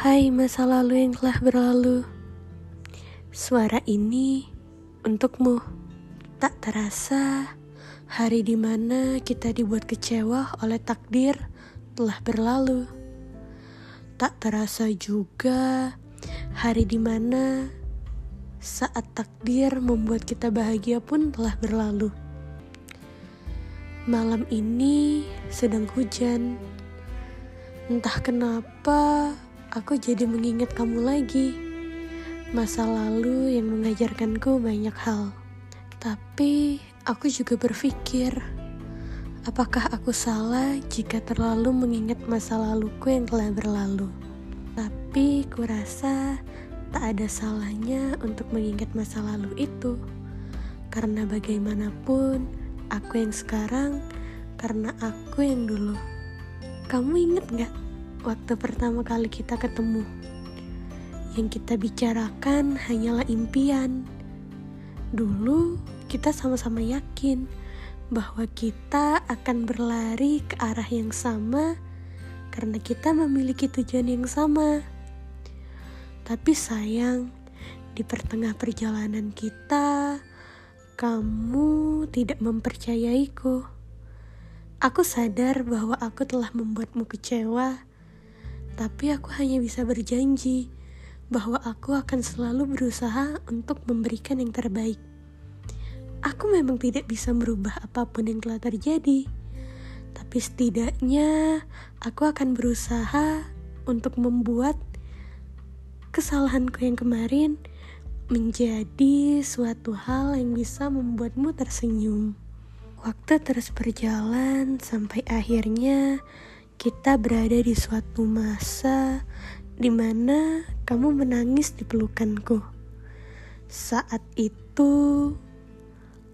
Hai masa lalu yang telah berlalu. Suara ini untukmu. Tak terasa hari di mana kita dibuat kecewa oleh takdir telah berlalu. Tak terasa juga hari di mana saat takdir membuat kita bahagia pun telah berlalu. Malam ini sedang hujan. Entah kenapa aku jadi mengingat kamu lagi. Masa lalu yang mengajarkanku banyak hal. Tapi aku juga berpikir, apakah aku salah jika terlalu mengingat masa laluku yang telah berlalu? Tapi kurasa tak ada salahnya untuk mengingat masa lalu itu. Karena bagaimanapun, aku yang sekarang karena aku yang dulu. Kamu inget gak waktu pertama kali kita ketemu. Yang kita bicarakan hanyalah impian. Dulu kita sama-sama yakin bahwa kita akan berlari ke arah yang sama karena kita memiliki tujuan yang sama. Tapi sayang, di pertengah perjalanan kita, kamu tidak mempercayaiku. Aku sadar bahwa aku telah membuatmu kecewa tapi aku hanya bisa berjanji bahwa aku akan selalu berusaha untuk memberikan yang terbaik. Aku memang tidak bisa merubah apa pun yang telah terjadi, tapi setidaknya aku akan berusaha untuk membuat kesalahanku yang kemarin menjadi suatu hal yang bisa membuatmu tersenyum. Waktu terus berjalan sampai akhirnya kita berada di suatu masa di mana kamu menangis di pelukanku. Saat itu,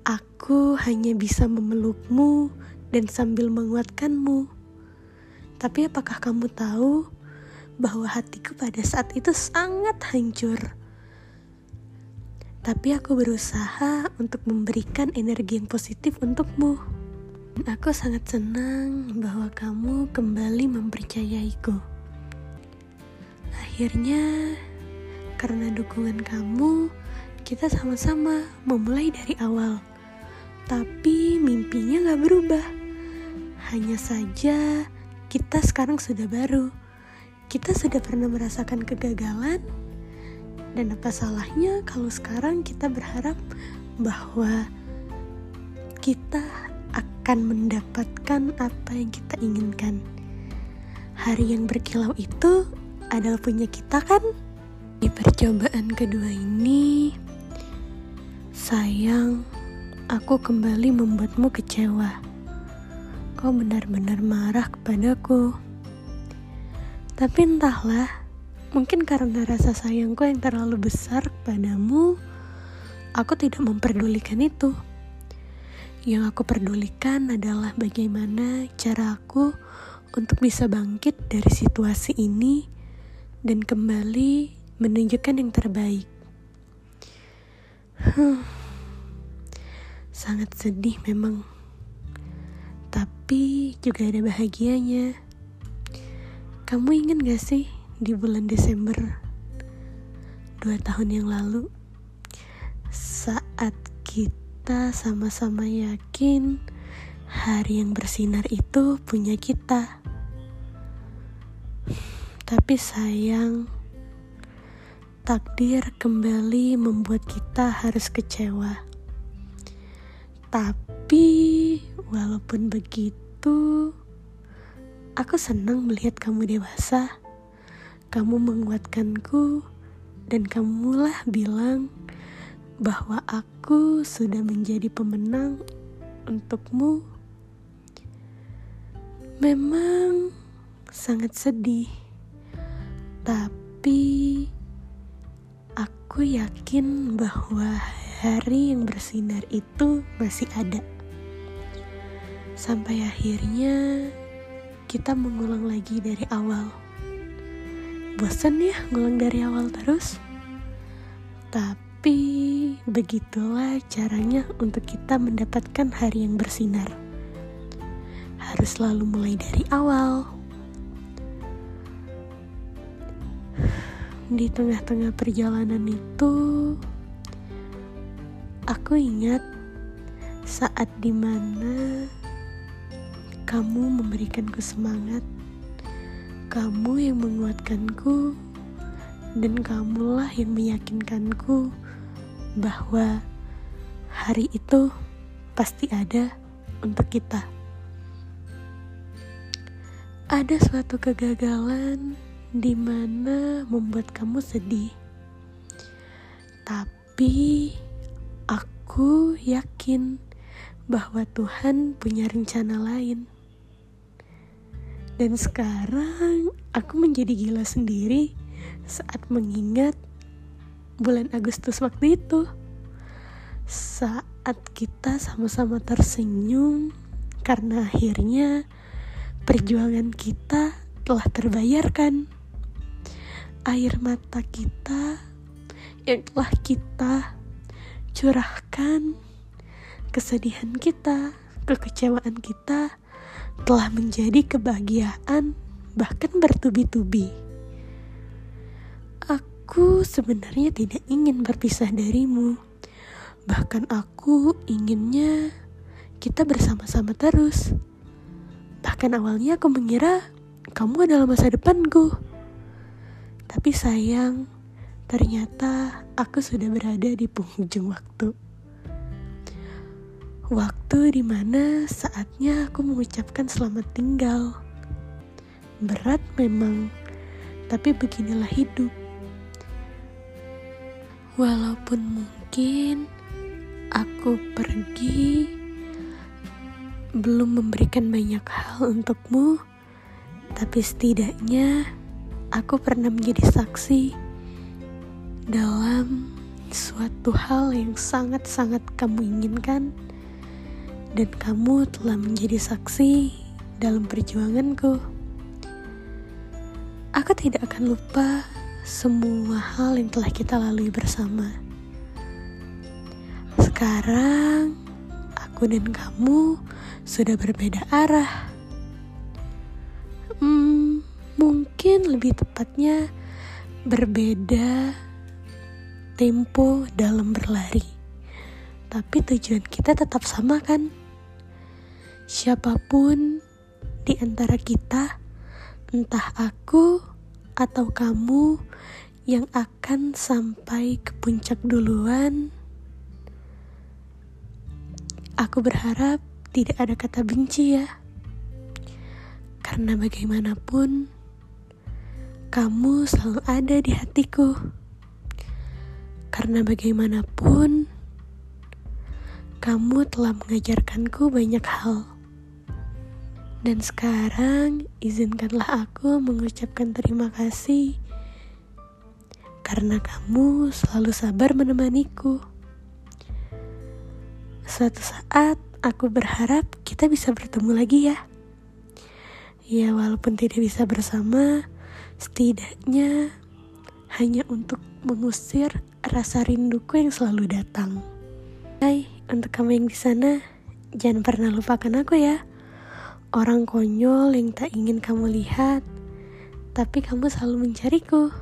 aku hanya bisa memelukmu dan sambil menguatkanmu. Tapi apakah kamu tahu bahwa hatiku pada saat itu sangat hancur? Tapi aku berusaha untuk memberikan energi yang positif untukmu. Aku sangat senang bahwa kamu kembali mempercayaiku. Akhirnya, karena dukungan kamu, kita sama-sama memulai dari awal. Tapi mimpinya gak berubah. Hanya saja kita sekarang sudah baru. Kita sudah pernah merasakan kegagalan. Dan apa salahnya kalau sekarang kita berharap bahwa kita akan mendapatkan apa yang kita inginkan. Hari yang berkilau itu adalah punya kita kan? Di percobaan kedua ini, sayang, aku kembali membuatmu kecewa. Kau benar-benar marah kepadaku. Tapi entahlah, mungkin karena rasa sayangku yang terlalu besar kepadamu, aku tidak memperdulikan itu. Yang aku pedulikan adalah bagaimana cara aku untuk bisa bangkit dari situasi ini dan kembali menunjukkan yang terbaik. Huh. Sangat sedih memang. Tapi juga ada bahagianya. Kamu ingat gak sih di bulan Desember dua tahun yang lalu saat kita kita sama-sama yakin hari yang bersinar itu punya kita. Tapi sayang, takdir kembali membuat kita harus kecewa. Tapi walaupun begitu, aku senang melihat kamu dewasa. Kamu menguatkanku dan kamulah bilang bahwa aku sudah menjadi pemenang untukmu. Memang sangat sedih, tapi aku yakin bahwa hari yang bersinar itu masih ada. Sampai akhirnya kita mengulang lagi dari awal. Bosan ya ngulang dari awal terus? Tapi tapi begitulah caranya untuk kita mendapatkan hari yang bersinar. Harus selalu mulai dari awal. di tengah-tengah perjalanan itu, aku ingat saat di mana kamu memberikanku semangat, kamu yang menguatkanku, dan kamulah yang meyakinkanku bahwa hari itu pasti ada untuk kita. Ada suatu kegagalan di mana membuat kamu sedih, tapi aku yakin bahwa Tuhan punya rencana lain. Dan sekarang aku menjadi gila sendiri saat mengingat bulan Agustus waktu itu. Saat kita sama-sama tersenyum karena akhirnya perjuangan kita telah terbayarkan. Air mata kita yang telah kita curahkan, kesedihan kita, kekecewaan kita, telah menjadi kebahagiaan, bahkan bertubi-tubi. Aku sebenarnya tidak ingin berpisah darimu, bahkan aku inginnya kita bersama-sama terus. Bahkan awalnya aku mengira kamu adalah masa depanku, tapi sayang, ternyata aku sudah berada di penghujung waktu. Waktu di mana saatnya aku mengucapkan selamat tinggal. Berat memang, tapi beginilah hidup. Walaupun mungkin aku pergi belum memberikan banyak hal untukmu, tapi setidaknya aku pernah menjadi saksi dalam suatu hal yang sangat-sangat kamu inginkan dan kamu telah menjadi saksi dalam perjuanganku. Aku tidak akan lupa semua hal yang telah kita lalui bersama. Sekarang, aku dan kamu sudah berbeda arah. Hmm, mungkin lebih tepatnya berbeda tempo dalam berlari. Tapi tujuan kita tetap sama kan? Siapa pun di antara kita, entah aku atau kamu yang akan sampai ke puncak duluan, aku berharap tidak ada kata benci ya. Karena bagaimanapun, kamu selalu ada di hatiku. Karena bagaimanapun, kamu telah mengajarkanku banyak hal. Dan sekarang izinkanlah aku mengucapkan terima kasih karena kamu selalu sabar menemaniku. Suatu saat aku berharap kita bisa bertemu lagi ya. Ya walaupun tidak bisa bersama, setidaknya hanya untuk mengusir rasa rinduku yang selalu datang. Hai, untuk kamu yang di sana, jangan pernah lupakan aku ya. Orang konyol yang tak ingin kamu lihat, tapi kamu selalu mencariku.